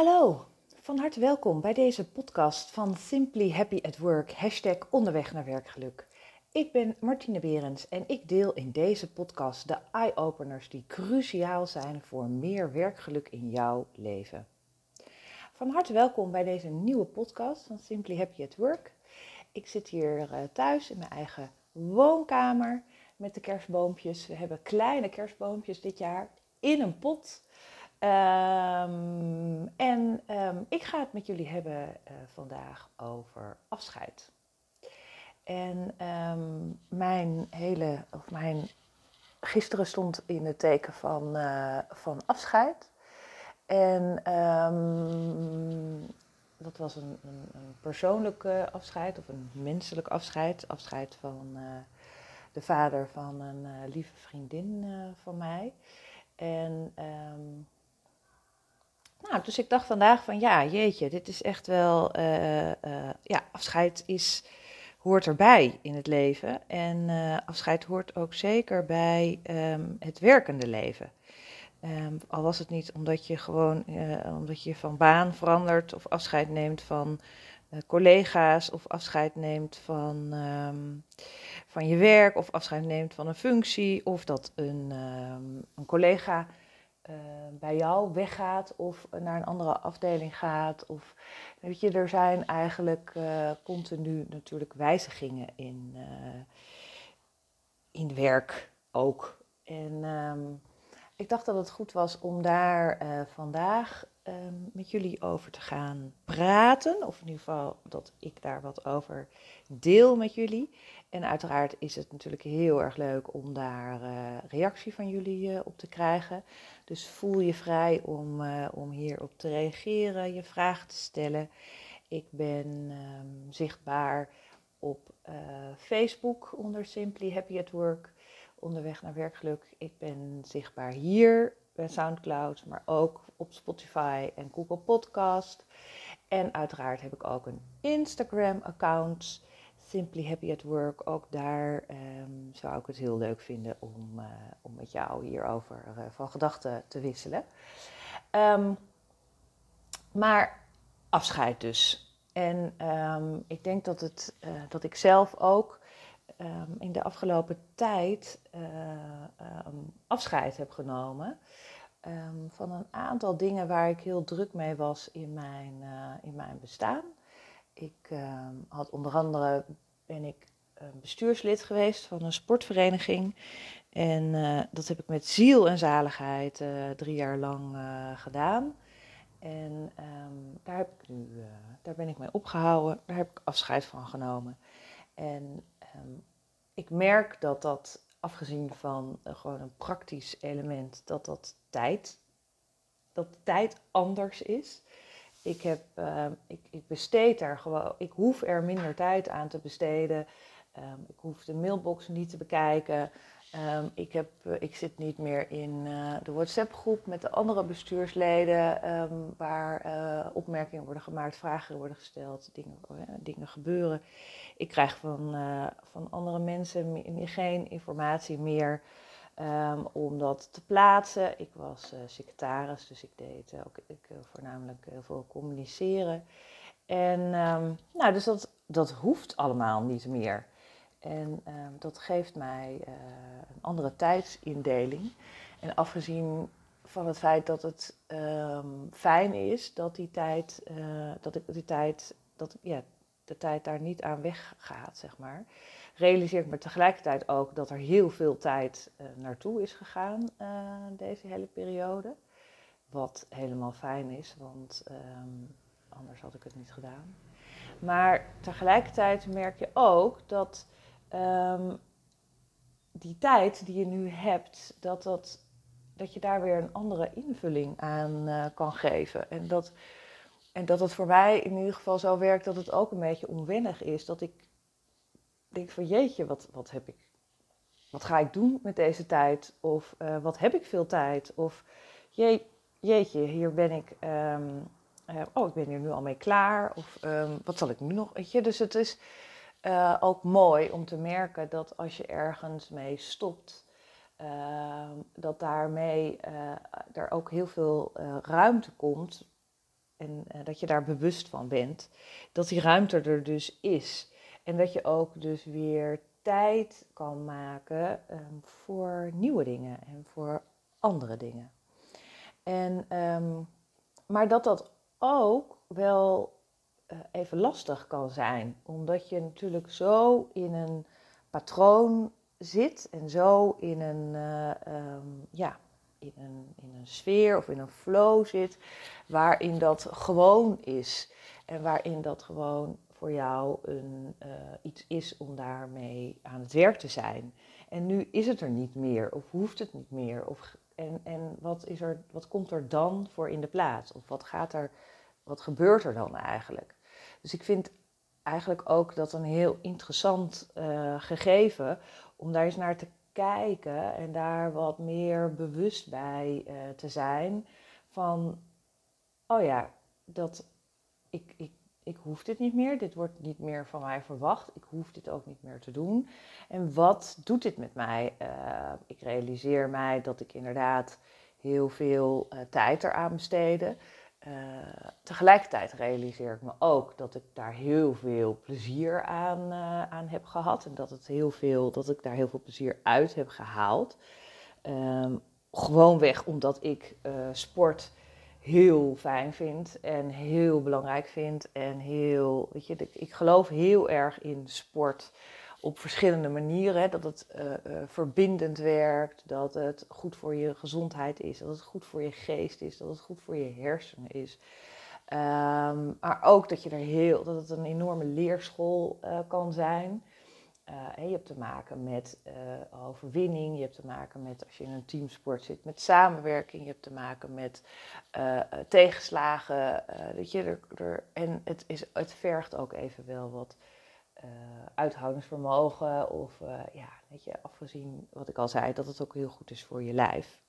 Hallo, van harte welkom bij deze podcast van Simply Happy at Work, hashtag onderweg naar werkgeluk. Ik ben Martine Berends en ik deel in deze podcast de eye-openers die cruciaal zijn voor meer werkgeluk in jouw leven. Van harte welkom bij deze nieuwe podcast van Simply Happy at Work. Ik zit hier eh, thuis in mijn eigen woonkamer met de kerstboompjes. We hebben kleine kerstboompjes dit jaar in een pot. Um, en um, ik ga het met jullie hebben uh, vandaag over afscheid. En um, mijn hele, of mijn, gisteren stond in het teken van, uh, van afscheid. En dat was een, een, een persoonlijk afscheid of een menselijk afscheid. Afscheid van uh, de vader van een lieve vriendin van mij. En nou, dus ik dacht vandaag van ja, jeetje, dit is echt wel, uh, uh, ja, afscheid is, hoort erbij in het leven. En uh, afscheid hoort ook zeker bij um, het werkende leven. Um, al was het niet omdat je gewoon, omdat je van baan verandert of afscheid neemt van collega's of afscheid neemt van, um, van je werk of afscheid neemt van een functie of dat een, een collega uh, bij jou weggaat of naar een andere afdeling gaat. Of, weet je, er zijn eigenlijk uh, continu natuurlijk wijzigingen in, uh, in werk ook. En um, ik dacht dat het goed was om daar vandaag um, met jullie over te gaan praten. Of in ieder geval dat ik daar wat over deel met jullie. En uiteraard is het natuurlijk heel erg leuk om daar uh, reactie van jullie uh, op te krijgen. Dus voel je vrij om, uh, om hierop te reageren, je vragen te stellen. Ik ben um, zichtbaar op Facebook onder Simply Happy at Work, onderweg naar werkgeluk. Ik ben zichtbaar hier SoundCloud, maar ook op Spotify en Google Podcast. En uiteraard heb ik ook een Instagram-account. Simply Happy at Work. Ook daar um, zou ik het heel leuk vinden om, uh, om met jou hierover uh, van gedachten te wisselen. Um, maar afscheid dus. En um, ik denk dat, het, uh, dat ik zelf ook in de afgelopen tijd afscheid heb genomen. van een aantal dingen waar ik heel druk mee was in mijn, in mijn bestaan. Ik had onder andere ben ik bestuurslid geweest van een sportvereniging. En dat heb ik met ziel en zaligheid drie jaar lang gedaan. En daar, heb ik nu, daar ben ik mee opgehouden. Daar heb ik afscheid van genomen. En ik merk dat dat, afgezien van gewoon een praktisch element, dat dat tijd, dat tijd anders is. Ik, heb, uh, ik, ik besteed daar gewoon, ik hoef er minder tijd aan te besteden. Um, ik hoef de mailbox niet te bekijken. Um, ik, heb, uh, ik zit niet meer in uh, de WhatsApp-groep met de andere bestuursleden, um, waar uh, opmerkingen worden gemaakt, vragen worden gesteld, dingen, dingen gebeuren. Ik krijg van, van andere mensen geen informatie meer Um, om dat te plaatsen. Ik was secretaris, dus ik deed ook ik, voornamelijk heel veel communiceren. En nou, dus dat, dat hoeft allemaal niet meer. En um, dat geeft mij een andere tijdsindeling. En afgezien van het feit dat het fijn is dat die tijd, dat ik die tijd, dat ja, de tijd daar niet aan weggaat, zeg maar realiseer ik me tegelijkertijd ook dat er heel veel tijd uh, naartoe is gegaan deze hele periode. Wat helemaal fijn is, want um, anders had ik het niet gedaan. Maar tegelijkertijd merk je ook dat um, die tijd die je nu hebt, dat, dat, dat je daar weer een andere invulling aan uh, kan geven. En dat, en dat het voor mij in ieder geval zo werkt dat het ook een beetje onwennig is. Dat ik denk van jeetje, wat, wat heb ik, wat ga ik doen met deze tijd? Of uh, wat heb ik veel tijd? Of je, jeetje, hier ben ik, um, uh, oh ik ben hier nu al mee klaar. Of um, wat zal ik nu nog, weet je? Dus het is uh, ook mooi om te merken dat als je ergens mee stopt, dat daarmee er ook heel veel ruimte komt en dat je daar bewust van bent, dat die ruimte er dus is. En dat je ook dus weer tijd kan maken ehm, voor nieuwe dingen en voor andere dingen. En, ehm, maar dat dat ook wel uh, even lastig kan zijn, omdat je natuurlijk zo in een patroon zit en zo in een, uh, um, ja, in een, in een sfeer of in een flow zit, waarin dat gewoon is en waarin dat gewoon voor jou een, uh, iets is om daarmee aan het werk te zijn. En nu is het er niet meer, of hoeft het niet meer. Of, en en wat, is er, wat komt er dan voor in de plaats? Of wat, gaat er, wat gebeurt er dan eigenlijk? Dus ik vind eigenlijk ook dat een heel interessant uh, gegeven om daar eens naar te kijken en daar wat meer bewust bij uh, te zijn. Van, oh ja, dat ik, ik ik hoef dit niet meer, dit wordt niet meer van mij verwacht, ik hoef dit ook niet meer te doen. En wat doet dit met mij? Uh, ik realiseer mij dat ik inderdaad heel veel tijd eraan besteedde. Uh, tegelijkertijd realiseer ik me ook dat ik daar heel veel plezier aan, aan heb gehad en dat, het heel veel, dat ik daar heel veel plezier uit heb gehaald. Um, gewoonweg omdat ik sport heel fijn vind en heel belangrijk vind. En heel, weet je, ik geloof heel erg in sport op verschillende manieren. Dat het uh, uh, verbindend werkt, dat het goed voor je gezondheid is, dat het goed voor je geest is, dat het goed voor je hersenen is. Um, maar ook dat, je er heel, dat het een enorme leerschool uh, kan zijn. Je hebt te maken met overwinning, je hebt te maken met als je in een teamsport zit, met samenwerking, je hebt te maken met tegenslagen. weet je, er, er, en het, is, het vergt ook even wel wat uithoudingsvermogen. Of ja, weet je, afgezien wat ik al zei, dat het ook heel goed is voor je lijf.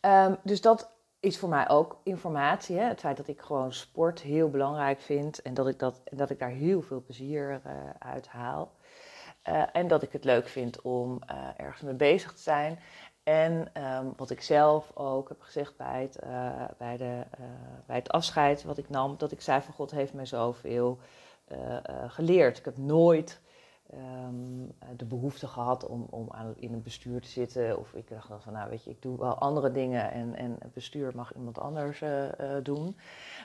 Um, dus dat is voor mij ook informatie. Hè? Het feit dat ik gewoon sport heel belangrijk vind en dat ik, dat, dat ik daar heel veel plezier uh, uit haal. Uh, en dat ik het leuk vind om uh, ergens mee bezig te zijn. En um, wat ik zelf ook heb gezegd bij het, bij, de, bij het afscheid wat ik nam, dat ik zei van God heeft mij zoveel geleerd. Ik heb nooit um, de behoefte gehad om, om aan, in een bestuur te zitten. Of ik dacht dan van, nou weet je, ik doe wel andere dingen en, en het bestuur mag iemand anders doen.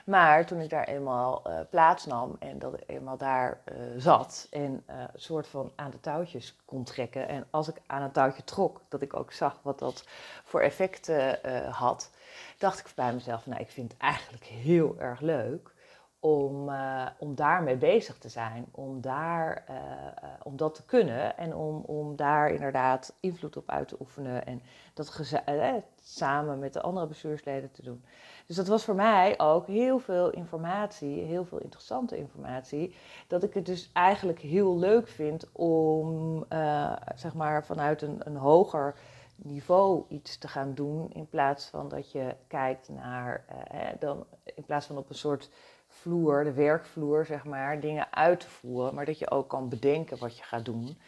Maar toen ik daar eenmaal plaats nam en dat ik eenmaal daar zat en een soort van aan de touwtjes kon trekken. En als ik aan een touwtje trok, dat ik ook zag wat dat voor effecten had, dacht ik bij mezelf, nou ik vind het eigenlijk heel erg leuk om, uh, om daarmee bezig te zijn, om, daar, uh, uh, om dat te kunnen en om, om daar inderdaad invloed op uit te oefenen en dat samen met de andere bestuursleden te doen. Dus dat was voor mij ook heel veel informatie, heel veel interessante informatie, dat ik het dus eigenlijk heel leuk vind om zeg maar vanuit een, een hoger niveau iets te gaan doen in plaats van dat je kijkt naar, dan, in plaats van op een soort vloer, de werkvloer, zeg maar, dingen uit te voeren. Maar dat je ook kan bedenken wat je gaat doen.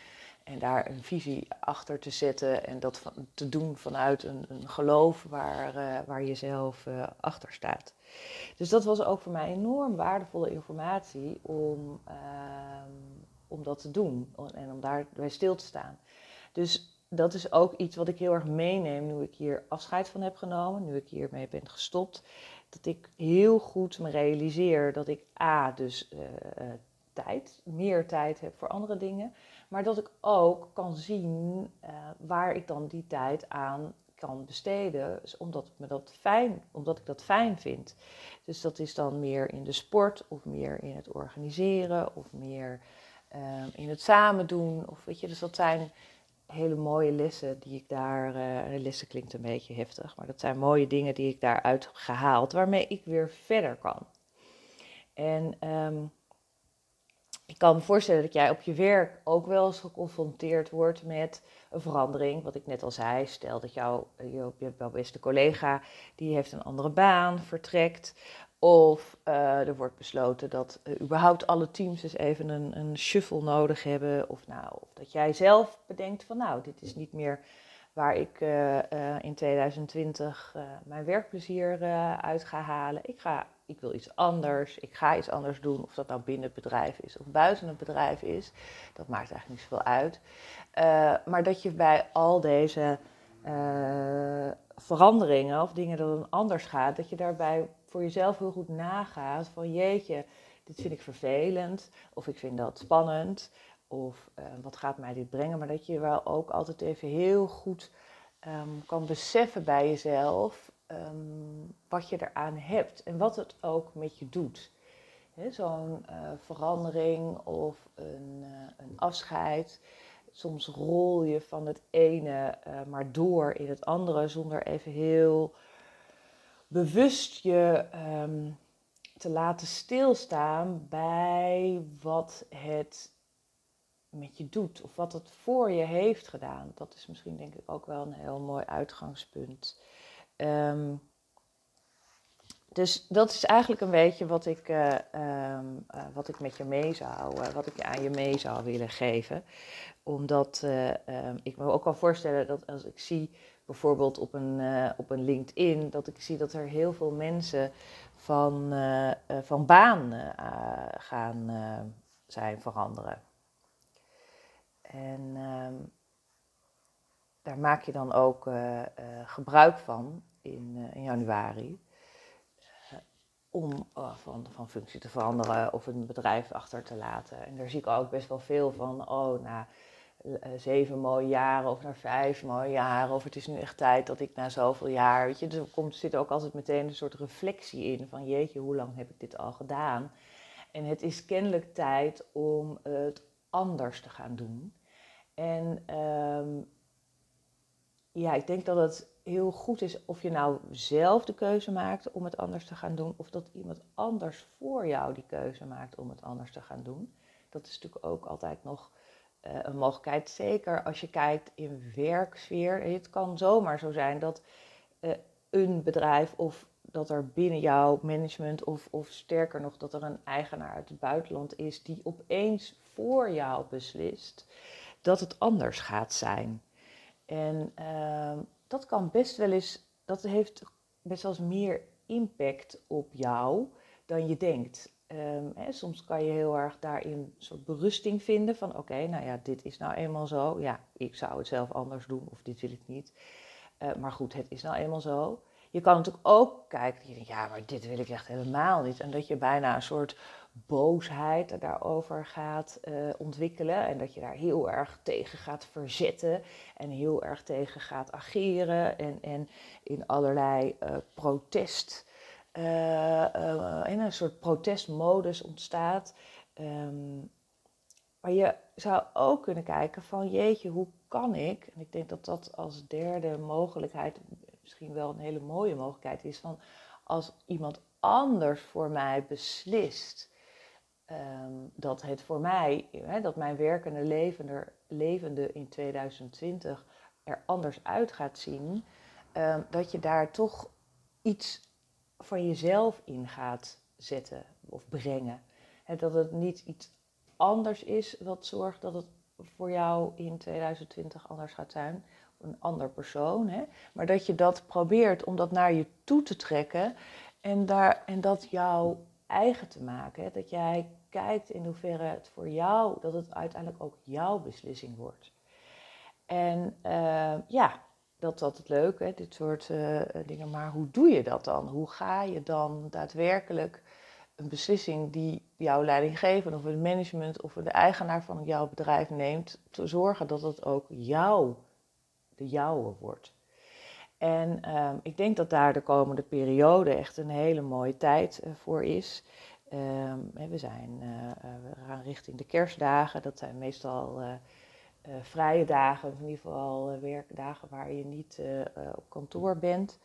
En daar een visie achter te zetten en dat te doen vanuit een, een geloof waar, uh, waar je zelf uh, achter staat. Dus dat was ook voor mij enorm waardevolle informatie om, uh, om dat te doen en om daar bij stil te staan. Dus dat is ook iets wat ik heel erg meeneem nu ik hier afscheid van heb genomen, nu ik hiermee ben gestopt dat ik heel goed me realiseer dat ik A, dus uh, uh, tijd, meer tijd heb voor andere dingen, maar dat ik ook kan zien uh, waar ik dan die tijd aan kan besteden, dus omdat, me dat fijn, omdat ik dat fijn vind. Dus dat is dan meer in de sport of meer in het organiseren of meer in het samen doen. Of weet je, dus dat zijn hele mooie lessen die ik daar. Uh, lessen klinkt een beetje heftig, maar dat zijn mooie dingen die ik daaruit heb gehaald, waarmee ik weer verder kan. En um, ik kan me voorstellen dat jij op je werk ook wel eens geconfronteerd wordt met een verandering. Wat ik net al zei, stel dat jouw, jouw beste collega, die heeft een andere baan, vertrekt. Of uh, er wordt besloten dat uh, überhaupt alle teams eens even een, een shuffle nodig hebben. Of, nou, of dat jij zelf bedenkt van nou, dit is niet meer waar ik in 2020 mijn werkplezier uit ga halen. Ik, ga, ik wil iets anders, ik ga iets anders doen, of dat nou binnen het bedrijf is of buiten het bedrijf is. Dat maakt eigenlijk niet zoveel uit. maar dat je bij al deze veranderingen of dingen dat het anders gaat, dat je daarbij voor jezelf heel goed nagaat van jeetje, dit vind ik vervelend of ik vind dat spannend of uh, wat gaat mij dit brengen, maar dat je wel ook altijd even heel goed um, kan beseffen bij jezelf um, wat je eraan hebt en wat het ook met je doet. Zo'n uh, verandering of een, uh, een afscheid soms rol je van het ene maar door in het andere zonder even heel bewust je um, te laten stilstaan bij wat het met je doet of wat het voor je heeft gedaan. Dat is misschien denk ik ook wel een heel mooi uitgangspunt. Um, dus dat is eigenlijk een beetje wat ik, uh, um, uh, wat ik met je mee zou, uh, wat ik aan je mee zou willen geven. Omdat um, ik me ook kan voorstellen dat als ik zie, bijvoorbeeld op een, op een LinkedIn, dat ik zie dat er heel veel mensen van, van baan gaan zijn veranderen. En um, daar maak je dan ook gebruik van in, in januari om uh, van, van functie te veranderen of een bedrijf achter te laten. En daar zie ik ook best wel veel van, oh, na uh, zeven mooie jaren of na vijf mooie jaren, of het is nu echt tijd dat ik na zoveel jaar, weet je, er komt, zit ook altijd meteen een soort reflectie in van, jeetje, hoe lang heb ik dit al gedaan? En het is kennelijk tijd om het anders te gaan doen. En um, ja, ik denk dat het heel goed is of je nou zelf de keuze maakt om het anders te gaan doen, of dat iemand anders voor jou die keuze maakt om het anders te gaan doen. Dat is natuurlijk ook altijd nog uh, een mogelijkheid. Zeker als je kijkt in werksfeer. Het kan zomaar zo zijn dat uh, een bedrijf of dat er binnen jouw management of, of sterker nog dat er een eigenaar uit het buitenland is die opeens voor jou beslist dat het anders gaat zijn. En uh, dat kan best wel eens, dat heeft best wel eens meer impact op jou dan je denkt. Um, hè, soms kan je heel erg daarin een soort berusting vinden van oké, nou ja, dit is nou eenmaal zo. Ja, ik zou het zelf anders doen of dit wil ik niet. Uh, maar goed, het is nou eenmaal zo. Je kan natuurlijk ook kijken, je denkt, ja, maar dit wil ik echt helemaal niet. En dat je bijna een soort boosheid daarover gaat uh, ontwikkelen. En dat je daar heel erg tegen gaat verzetten en heel erg tegen gaat ageren. En, en in allerlei uh, protest, uh, in een soort protestmodus ontstaat. Um, maar je zou ook kunnen kijken van jeetje, hoe kan ik? En ik denk dat dat als derde mogelijkheid misschien wel een hele mooie mogelijkheid is. Van als iemand anders voor mij beslist um, dat het voor mij, dat mijn werkende levende, in 2020 er anders uit gaat zien, um, dat je daar toch iets van jezelf in gaat zetten of brengen. En dat het niet iets anders is wat zorgt dat het voor jou in 2020 anders gaat zijn, een ander persoon, hè? maar dat je dat probeert om dat naar je toe te trekken en, daar, en dat jou eigen te maken. Hè? Dat jij kijkt in hoeverre het voor jou, dat het uiteindelijk ook jouw beslissing wordt. En uh, ja, dat is altijd leuk, hè, dit soort uh, dingen. Maar hoe doe je dat dan? Hoe ga je dan daadwerkelijk een beslissing die jouw leidinggever of het management of de eigenaar van jouw bedrijf neemt, te zorgen dat het ook jou, de jouwe wordt? En uh, ik denk dat daar de komende periode echt een hele mooie tijd uh, voor is. Um, we, zijn, uh, we gaan richting de kerstdagen. Dat zijn meestal vrije dagen, in ieder geval werkdagen waar je niet op kantoor bent.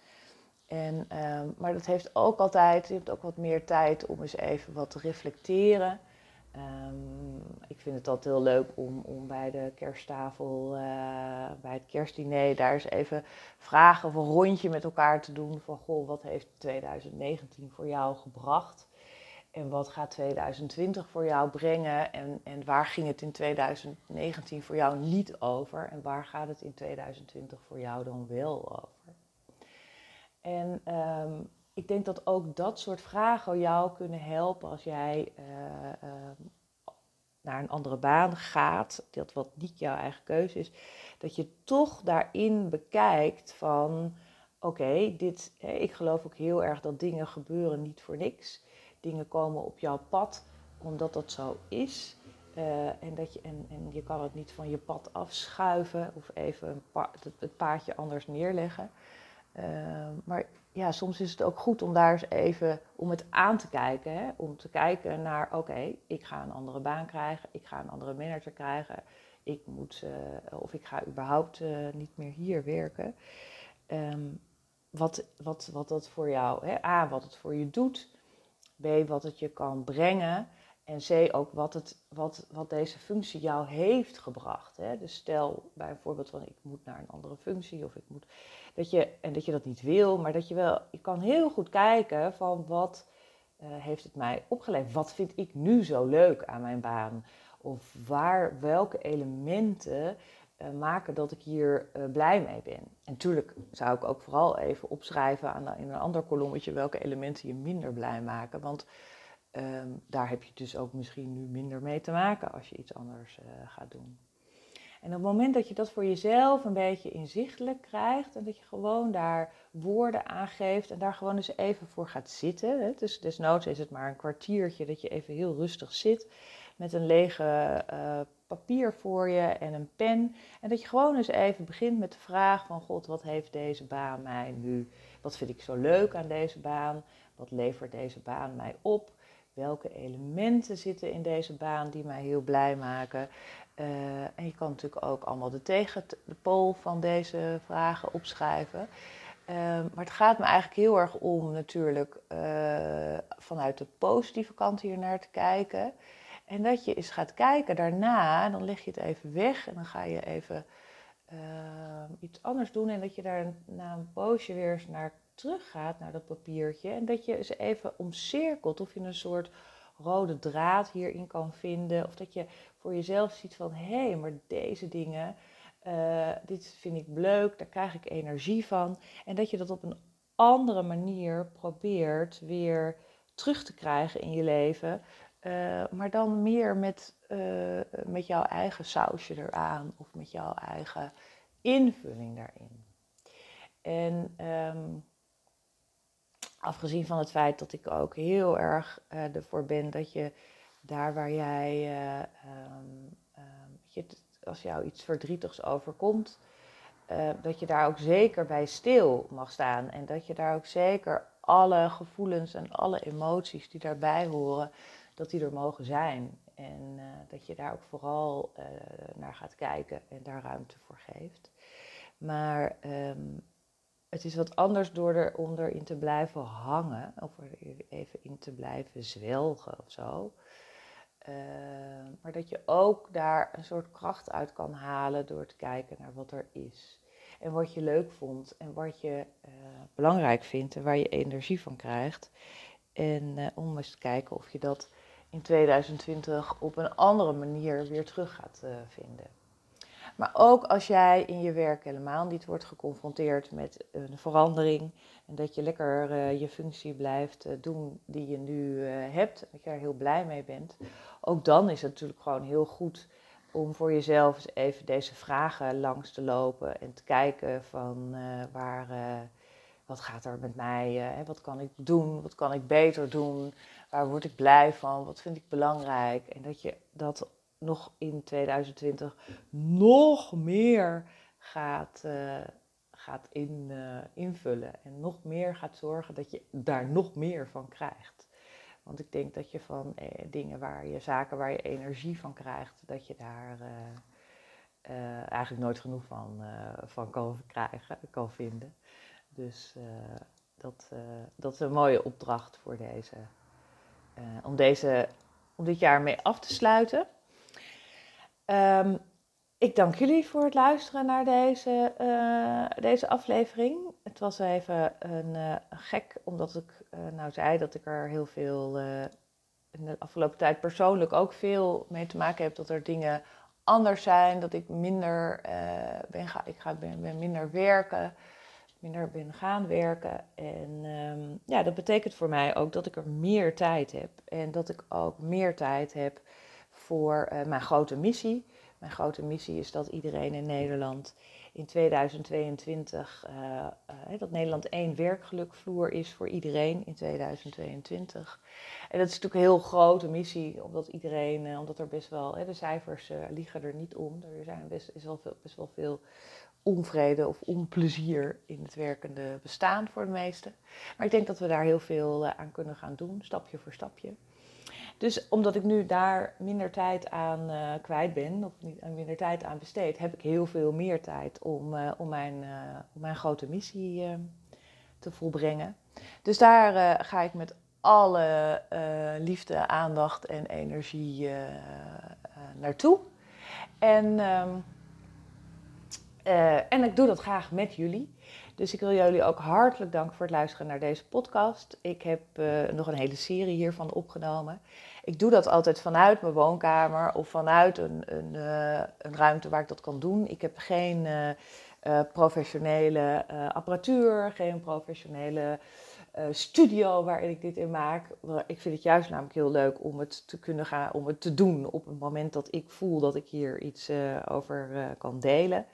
En, um, maar dat heeft ook altijd, je hebt ook wat meer tijd om eens even wat te reflecteren. Um, ik vind het altijd heel leuk om, om bij de kersttafel, bij het kerstdiner, daar eens even vragen of een rondje met elkaar te doen. Van goh, wat heeft 2019 voor jou gebracht? En wat gaat 2020 voor jou brengen? En, en waar ging het in 2019 voor jou niet over? En waar gaat het in 2020 voor jou dan wel over? En ehm, ik denk dat ook dat soort vragen jou kunnen helpen als jij eh, ehm, naar een andere baan gaat, dat wat niet jouw eigen keuze is, dat je toch daarin bekijkt van, oké, ik geloof ook heel erg dat dingen gebeuren niet voor niks. Dingen komen op jouw pad omdat dat zo is. Uh, en, dat je, en, je kan het niet van je pad afschuiven of even het, paadje anders neerleggen. Uh, maar ja, soms is het ook goed om daar eens even om het aan te kijken. Hè? Om te kijken naar, oké, ik ga een andere baan krijgen, ik ga een andere manager krijgen, ik moet, uh, of ik ga überhaupt uh, niet meer hier werken. Um, wat, wat, wat dat voor jou, hè? A, wat het voor je doet, B, wat het je kan brengen. En C, ook wat, het, wat, wat deze functie jou heeft gebracht. Hè? Dus stel bijvoorbeeld van ik moet naar een andere functie of ik moet. Dat je, en dat je dat niet wil, maar dat je wel. Je kan heel goed kijken van wat uh, heeft het mij opgeleverd? Wat vind ik nu zo leuk aan mijn baan? Of waar, welke elementen uh, maken dat ik hier uh, blij mee ben? En natuurlijk zou ik ook vooral even opschrijven aan, in een ander kolommetje welke elementen je minder blij maken. Want um, daar heb je dus ook misschien nu minder mee te maken als je iets anders uh, gaat doen. En op het moment dat je dat voor jezelf een beetje inzichtelijk krijgt en dat je gewoon daar woorden aangeeft en daar gewoon eens even voor gaat zitten. Hè, dus desnoods is het maar een kwartiertje dat je even heel rustig zit met een lege uh, papier voor je en een pen. En dat je gewoon eens even begint met de vraag van God, wat heeft deze baan mij nu? Wat vind ik zo leuk aan deze baan? Wat levert deze baan mij op? Welke elementen zitten in deze baan die mij heel blij maken? Uh, en je kan natuurlijk ook allemaal de tegenpool van deze vragen opschrijven. Uh, maar het gaat me eigenlijk heel erg om natuurlijk uh, vanuit de positieve kant hier naar te kijken. En dat je eens gaat kijken daarna, dan leg je het even weg en dan ga je even iets anders doen. En dat je daar na een poosje weer eens naar teruggaat naar dat papiertje en dat je ze even omcirkelt of je een soort rode draad hierin kan vinden of dat je voor jezelf ziet van hé, hey, maar deze dingen, uh, dit vind ik leuk, daar krijg ik energie van en dat je dat op een andere manier probeert weer terug te krijgen in je leven, uh, maar dan meer met, uh, met jouw eigen sausje eraan of met jouw eigen invulling daarin. En um, Afgezien van het feit dat ik ook heel erg uh, ervoor ben dat je daar waar jij, uh, um, um, je, als jou iets verdrietigs overkomt, uh, dat je daar ook zeker bij stil mag staan. En dat je daar ook zeker alle gevoelens en alle emoties die daarbij horen, dat die er mogen zijn. En dat je daar ook vooral naar gaat kijken en daar ruimte voor geeft. Maar um, het is wat anders door er, om erin te blijven hangen, of er even in te blijven zwelgen of zo. Uh, maar dat je ook daar een soort kracht uit kan halen door te kijken naar wat er is. En wat je leuk vond en wat je uh, belangrijk vindt en waar je energie van krijgt. En uh, om eens te kijken of je dat in 2020 op een andere manier weer terug gaat vinden. Maar ook als jij in je werk helemaal niet wordt geconfronteerd met een verandering. En dat je lekker uh, je functie blijft uh, doen die je nu uh, hebt. Dat je er heel blij mee bent. Ook dan is het natuurlijk gewoon heel goed om voor jezelf eens even deze vragen langs te lopen. En te kijken van waar, wat gaat er met mij? wat kan ik doen? Wat kan ik beter doen? Waar word ik blij van? Wat vind ik belangrijk? En dat je dat nog in 2020 nog meer gaat, uh, gaat in, uh, invullen. En nog meer gaat zorgen dat je daar nog meer van krijgt. Want ik denk dat je van eh, dingen waar je, zaken waar je energie van krijgt, dat je daar uh, eigenlijk nooit genoeg van, van kan krijgen, kan vinden. Dus dat, dat is een mooie opdracht voor deze. om, deze, om dit jaar mee af te sluiten. Um, ik dank jullie voor het luisteren naar deze, uh, deze aflevering. Het was even een uh, gek, omdat ik uh, nou zei dat ik er heel veel in de afgelopen tijd persoonlijk ook veel mee te maken heb dat er dingen anders zijn, dat ik minder ben, ga, ik ga, ben, ben minder werken minder ben gaan werken. En um, ja, dat betekent voor mij ook dat ik er meer tijd heb. En dat ik ook meer tijd heb voor uh, mijn grote missie. Mijn grote missie is dat iedereen in Nederland in 2022, uh, uh, dat Nederland één werkgelukvloer is voor iedereen in 2022. En dat is natuurlijk een heel grote missie, omdat iedereen, eh, omdat er best wel, de cijfers eh, liegen er niet om. Er zijn best, is wel veel, best wel veel onvrede of onplezier in het werkende bestaan voor de meesten. Maar ik denk dat we daar heel veel eh, aan kunnen gaan doen, stapje voor stapje. Dus omdat ik nu daar minder tijd aan uh, kwijt ben, of niet, minder tijd aan besteed, heb ik heel veel meer tijd om, uh, om, mijn, om mijn grote missie te volbrengen. Dus daar ga ik met alle liefde, aandacht en energie naartoe. En ehm, en ik doe dat graag met jullie. Dus ik wil jullie ook hartelijk danken voor het luisteren naar deze podcast. Ik heb uh, nog een hele serie hiervan opgenomen. Ik doe dat altijd vanuit mijn woonkamer of vanuit een, een, uh, een ruimte waar ik dat kan doen. Ik heb geen professionele apparatuur, geen professionele studio waarin ik dit in maak. Ik vind het juist namelijk heel leuk om het te kunnen gaan, om het te doen op het moment dat ik voel dat ik hier iets over kan delen.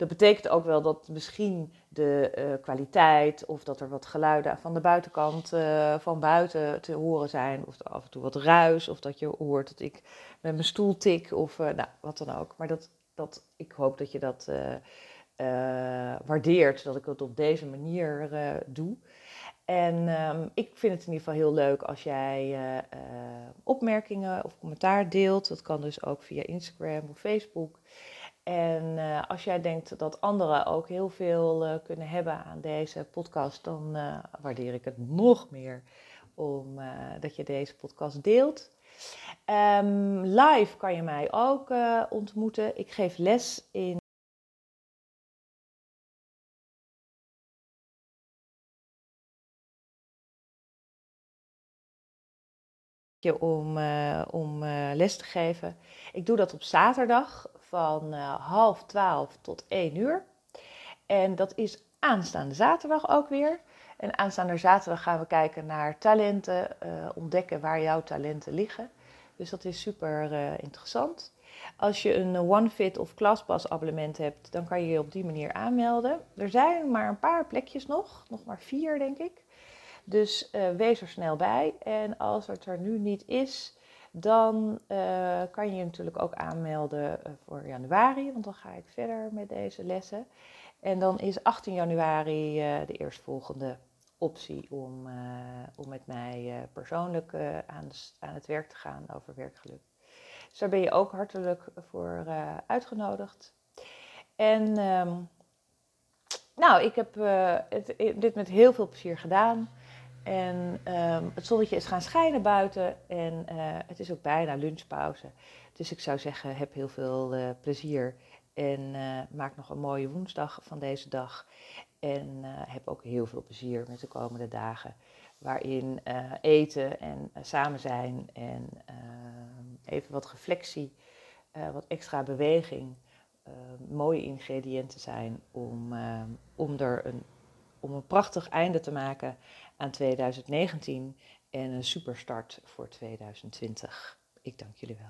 Dat betekent ook wel dat misschien de uh, kwaliteit of dat er wat geluiden van de buitenkant uh, van buiten te horen zijn. Of af en toe wat ruis of dat je hoort dat ik met mijn stoel tik of uh, nou, wat dan ook. Maar dat, dat, ik hoop dat je dat waardeert, dat ik het op deze manier doe. En um, ik vind het in ieder geval heel leuk als jij opmerkingen of commentaar deelt. Dat kan dus ook via Instagram of Facebook. En uh, als jij denkt dat anderen ook heel veel uh, kunnen hebben aan deze podcast, dan uh, waardeer ik het nog meer om dat je deze podcast deelt. Um, live kan je mij ook ontmoeten. Ik geef les in. Om, om les te geven. Ik doe dat op zaterdag van uh, half twaalf tot één uur. En dat is aanstaande zaterdag ook weer. En aanstaande zaterdag gaan we kijken naar talenten, uh, ontdekken waar jouw talenten liggen. Dus dat is super uh, interessant. Als je een OneFit of ClassPass abonnement hebt, dan kan je je op die manier aanmelden. Er zijn maar een paar plekjes nog, nog maar vier denk ik. Dus wees er snel bij. En als het er nu niet is, dan uh, kan je je natuurlijk ook aanmelden uh, voor januari, want dan ga ik verder met deze lessen. En dan is 18 januari uh, de eerstvolgende optie om, om met mij persoonlijk aan, aan, het werk te gaan over werkgeluk. Dus daar ben je ook hartelijk voor uitgenodigd. En um, nou, ik heb het, dit met heel veel plezier gedaan. En um, het zonnetje is gaan schijnen buiten en uh, het is ook bijna lunchpauze. Dus ik zou zeggen, heb heel veel uh, plezier en uh, maak nog een mooie woensdag van deze dag. En heb ook heel veel plezier met de komende dagen, waarin eten en samen zijn en ehm, even wat reflectie, wat extra beweging, mooie ingrediënten zijn om, ehm, om er een om een prachtig einde te maken aan 2019 en een superstart voor 2020. Ik dank jullie wel.